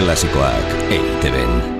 Klasikoak EITB-en.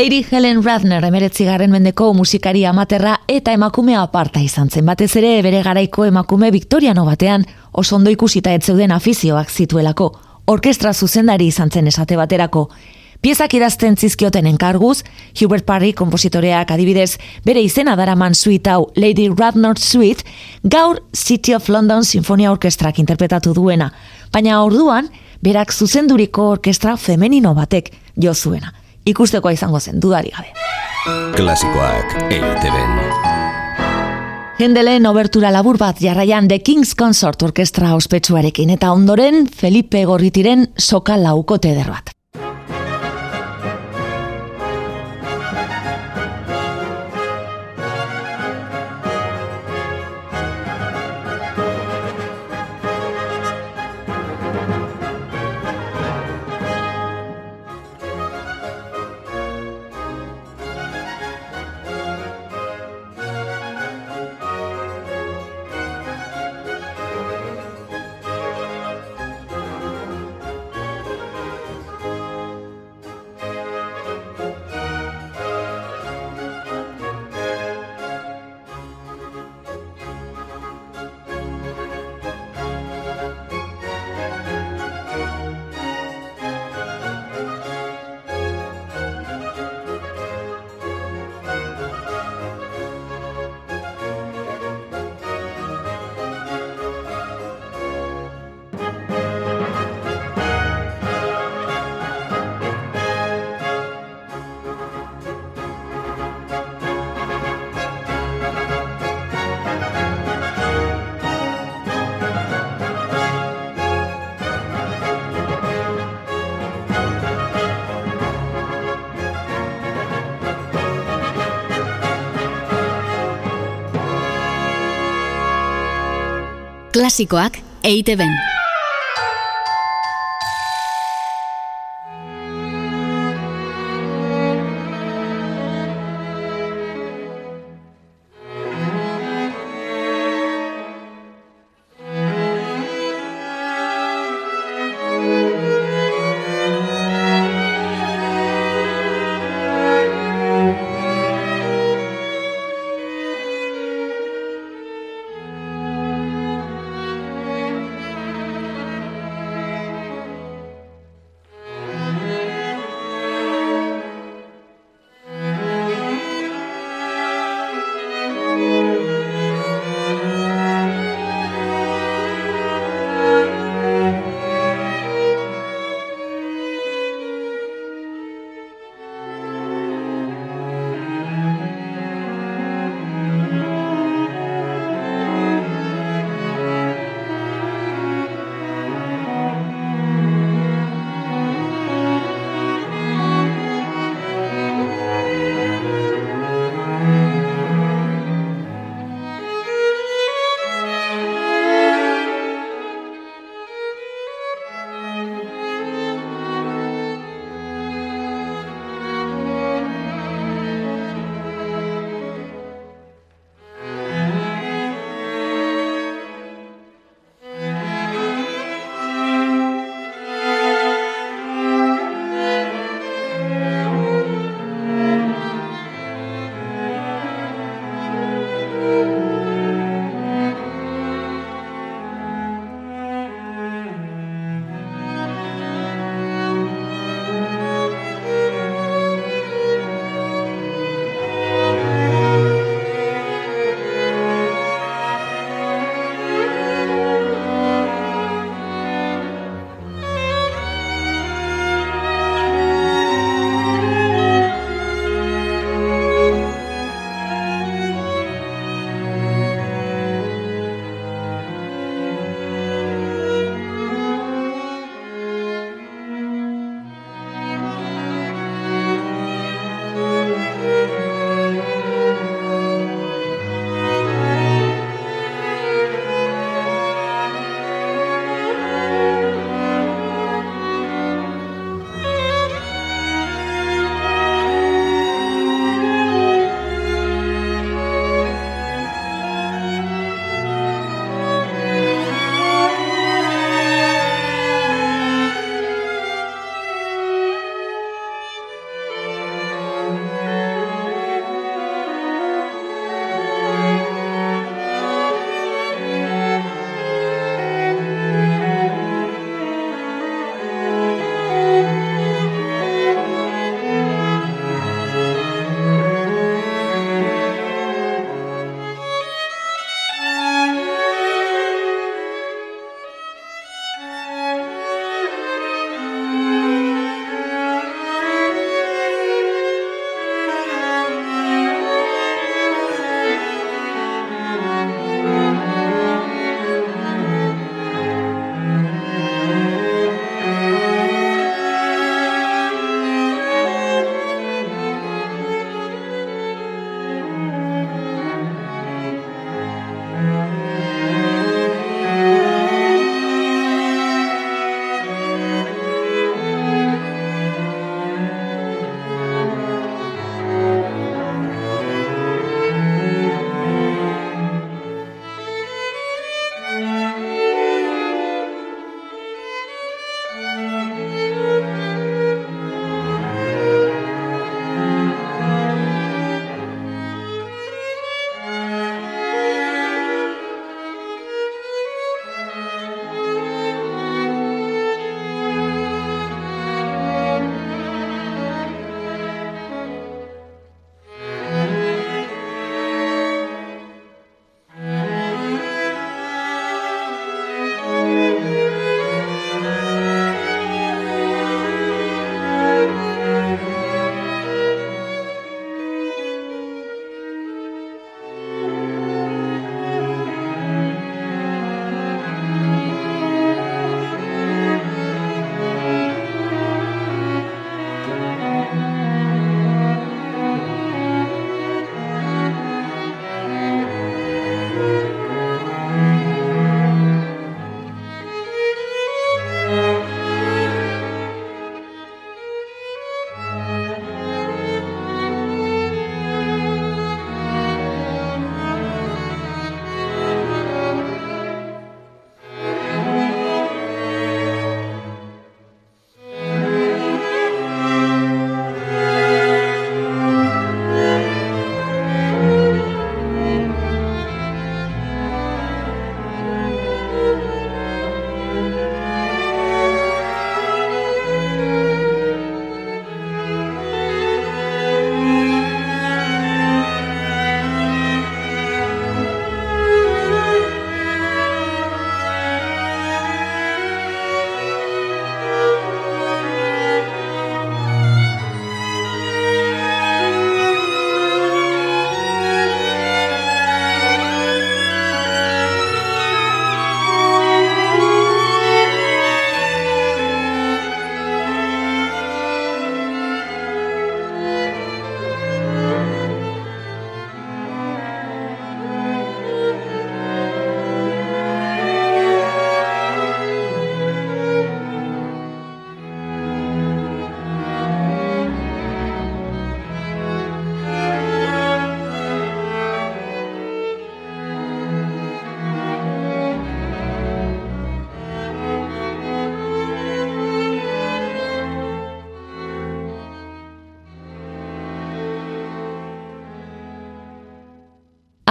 Lady Helen Radner emeretzigarren mendeko musikari amaterra eta emakumea aparta izan zen. Batez ere bere garaiko emakume Victoriano batean oso ondo ikusita ez zeuden afizioak zituelako. Orkestra zuzendari izan zen esate baterako. Piezak idazten zizkioten enkarguz, Hubert Parry kompositoreak adibidez bere izena daraman suite hau Lady Radnor Suite, gaur City of London Sinfonia Orkestrak interpretatu duena. Baina orduan, berak zuzenduriko orkestra femenino batek jo zuena ikustekoa izango zen dudari gabe. Klasikoak EITB-en. Hendelen obertura labur bat jarraian The King's Consort Orkestra ospetsuarekin eta ondoren Felipe Gorritiren soka laukote bat. Klasikoak EITB-en.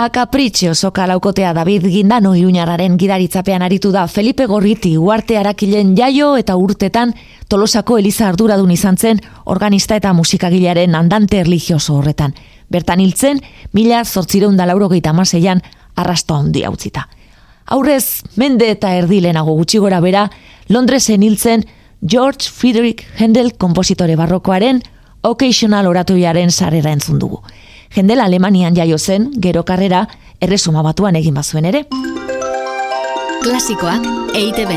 A Capriccio soka laukotea David Gindano iruñarraren gidaritzapean aritu da Felipe Gorriti uarte arakilen jaio eta urtetan tolosako Eliza arduradun izan zen organista eta musikagilearen andante religioso horretan. Bertan hiltzen, mila zortzireun da laurogeita maseian arrasto handi utzita. Aurrez, mende eta erdilenago gutxi gora bera, Londresen hiltzen George Friedrich Händel kompositore barrokoaren occasional oratuiaren sarera entzun dugu. Jendela Alemanian jaio zen, gero karrera, erresuma batuan egin bazuen ere. Klasikoak eite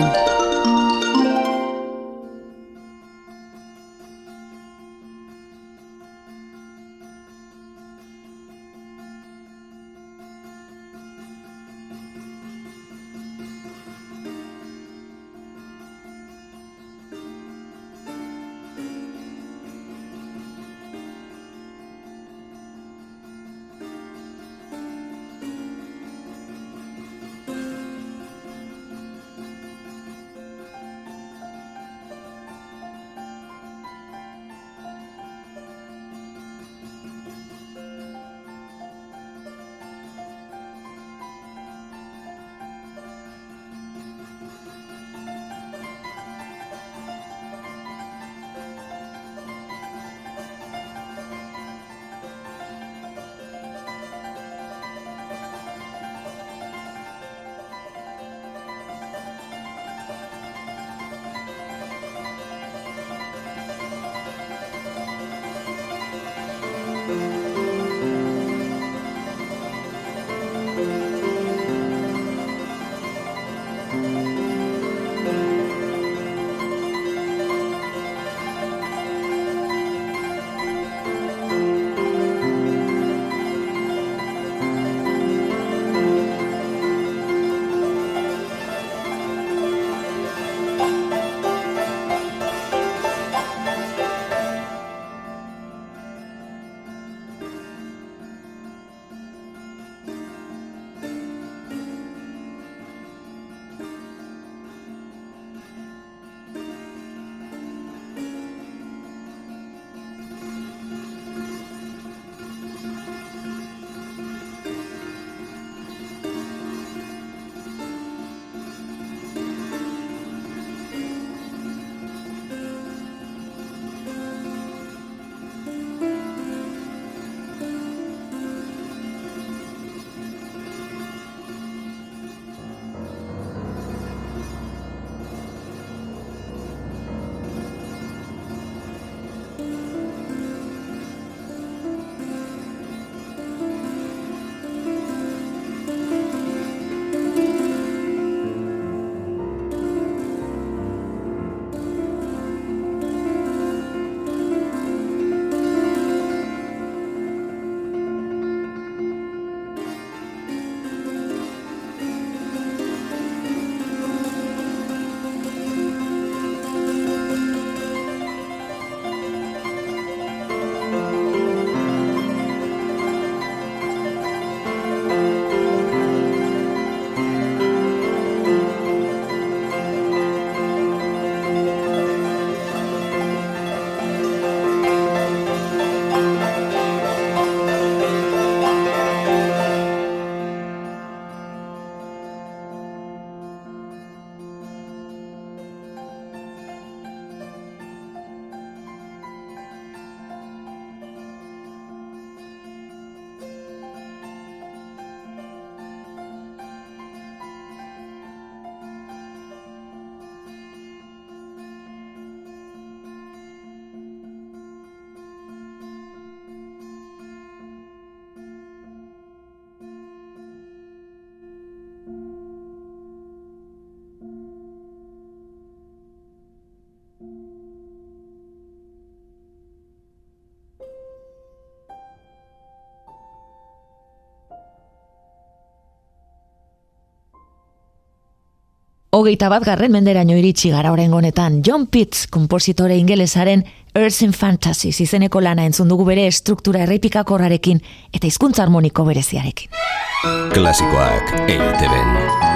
Hogeita bat garren menderaino iritsi gara oren honetan John Pitts, kompositore ingelesaren Earth in Fantasy izeneko lana entzun dugu bere struktura errepikakorrarekin eta hizkuntza harmoniko bereziarekin. Klasikoak eiteben.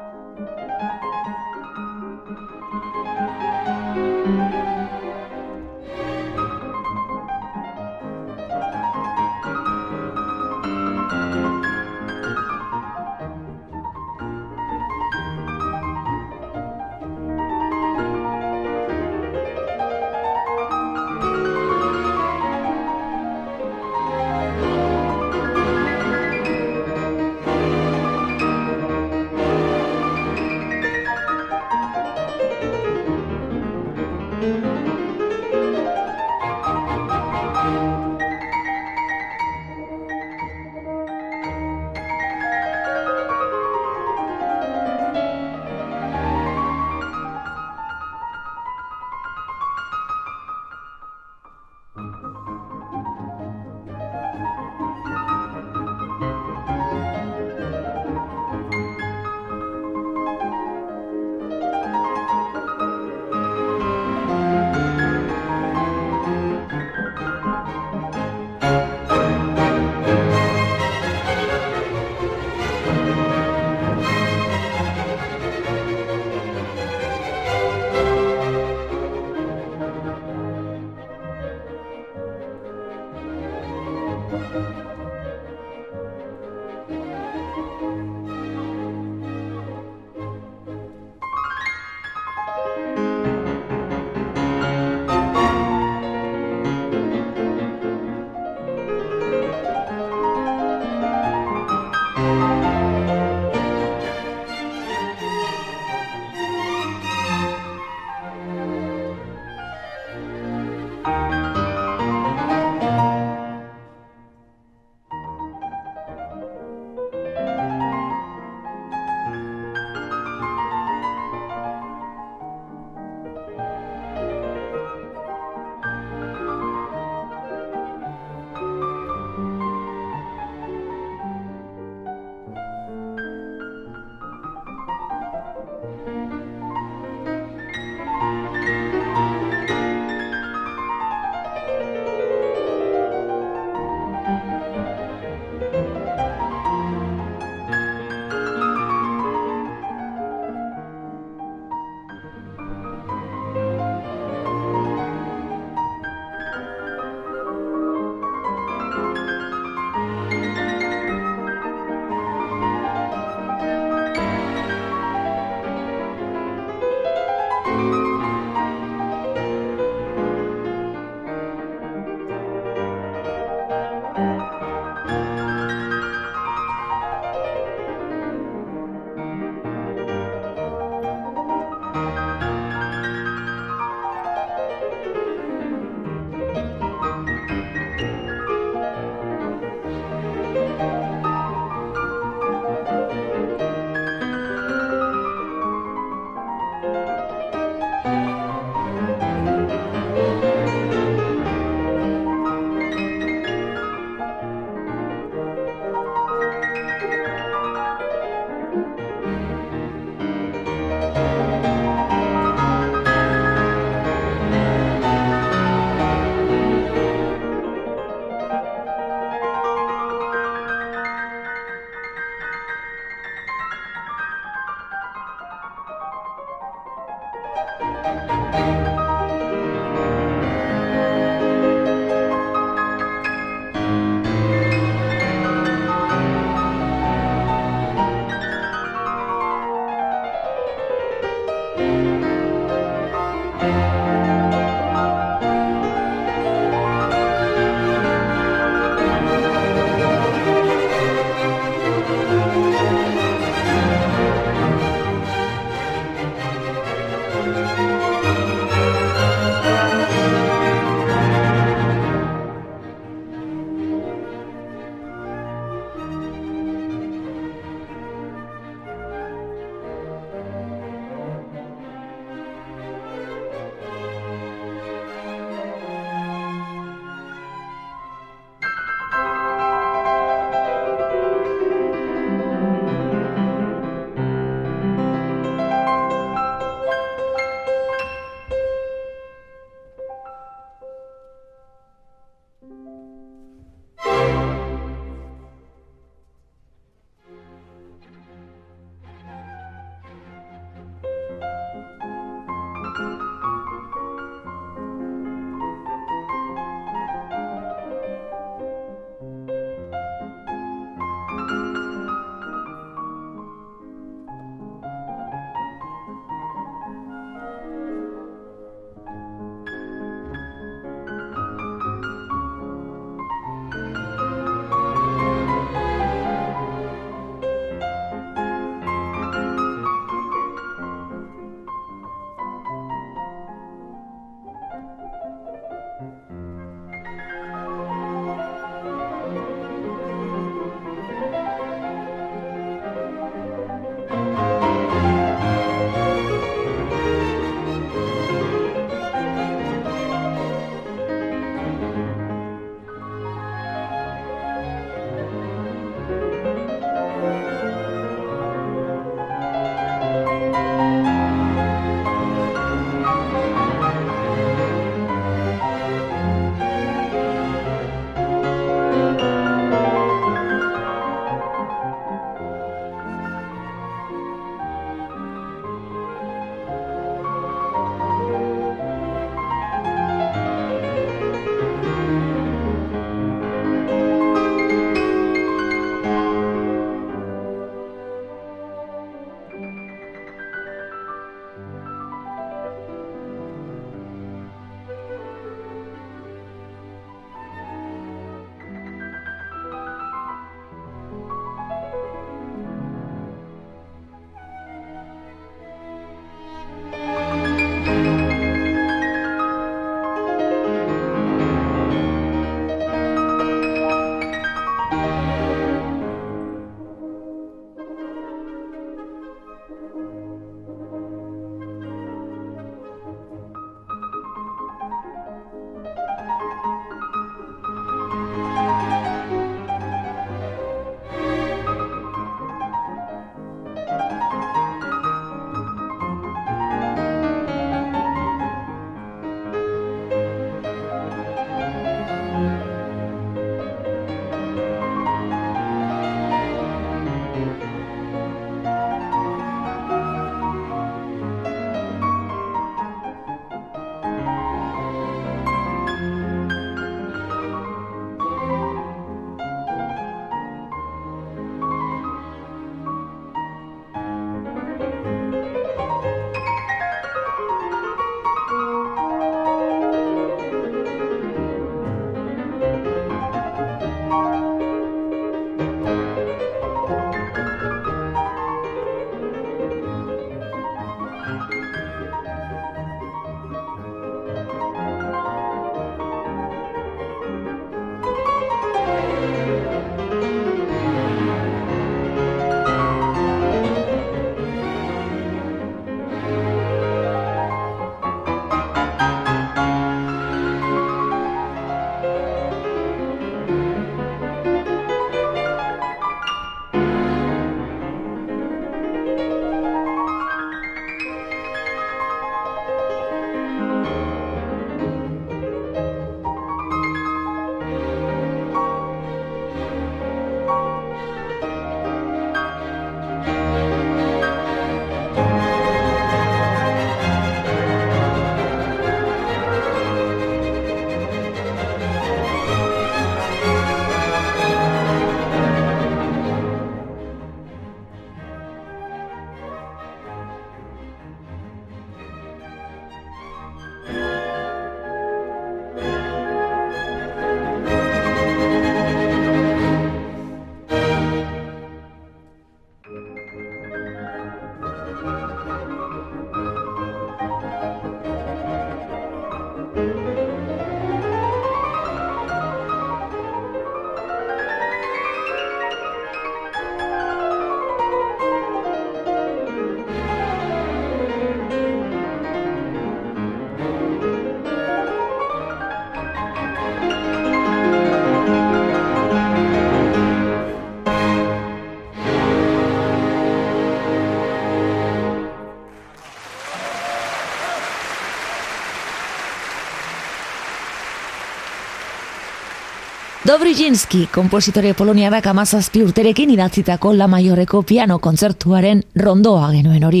Dobrijinski, kompositore poloniarak amazazpi urterekin idatzitako La Maiorreko piano kontzertuaren rondoa genuen hori.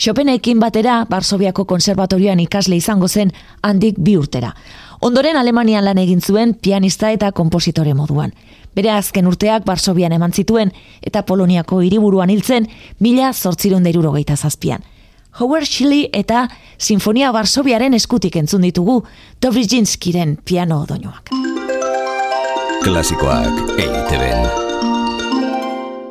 Chopenekin batera, Barsobiako konservatorioan ikasle izango zen handik bi urtera. Ondoren Alemanian lan egin zuen pianista eta kompositore moduan. Bere azken urteak Barsobian eman zituen eta Poloniako hiriburuan hiltzen mila zortzirun deiruro zazpian. Howard Shilly eta Sinfonia Barsobiaren eskutik entzun ditugu Dobrijinskiren piano doinoak. Klasikoak eiteben.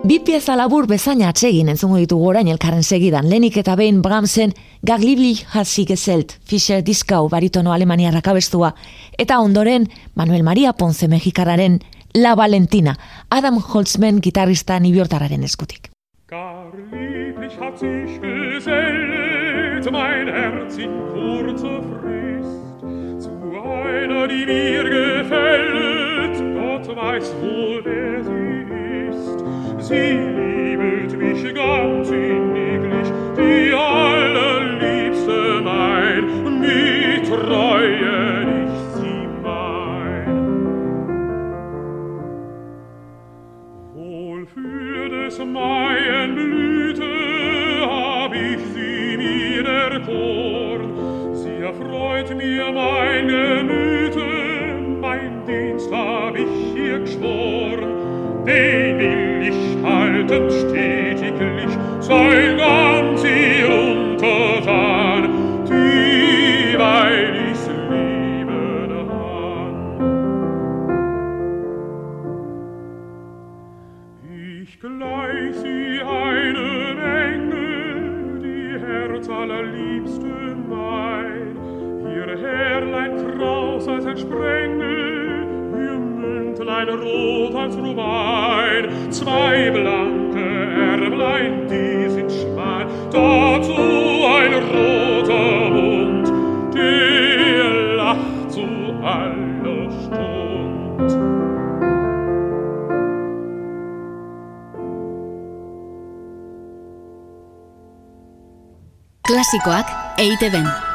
Bi pieza labur bezaina atsegin entzungo ditugu orain elkarren segidan. Lenik eta behin Bramsen Gaglibli hasi gezelt, Fischer Diskau baritono Alemania rakabestua, eta ondoren Manuel Maria Ponce Mexikararen La Valentina, Adam Holtzman gitarrista nibiortararen eskutik. Gar lieblich hat sich gesellt mein Herz in kurzer Frist zu einer, die mir gefällt, Gott weiß, wo wer sie ist. Sie liebet mich ganz inniglich, die allerliebste mein, mit Treue Klasikoak EITB.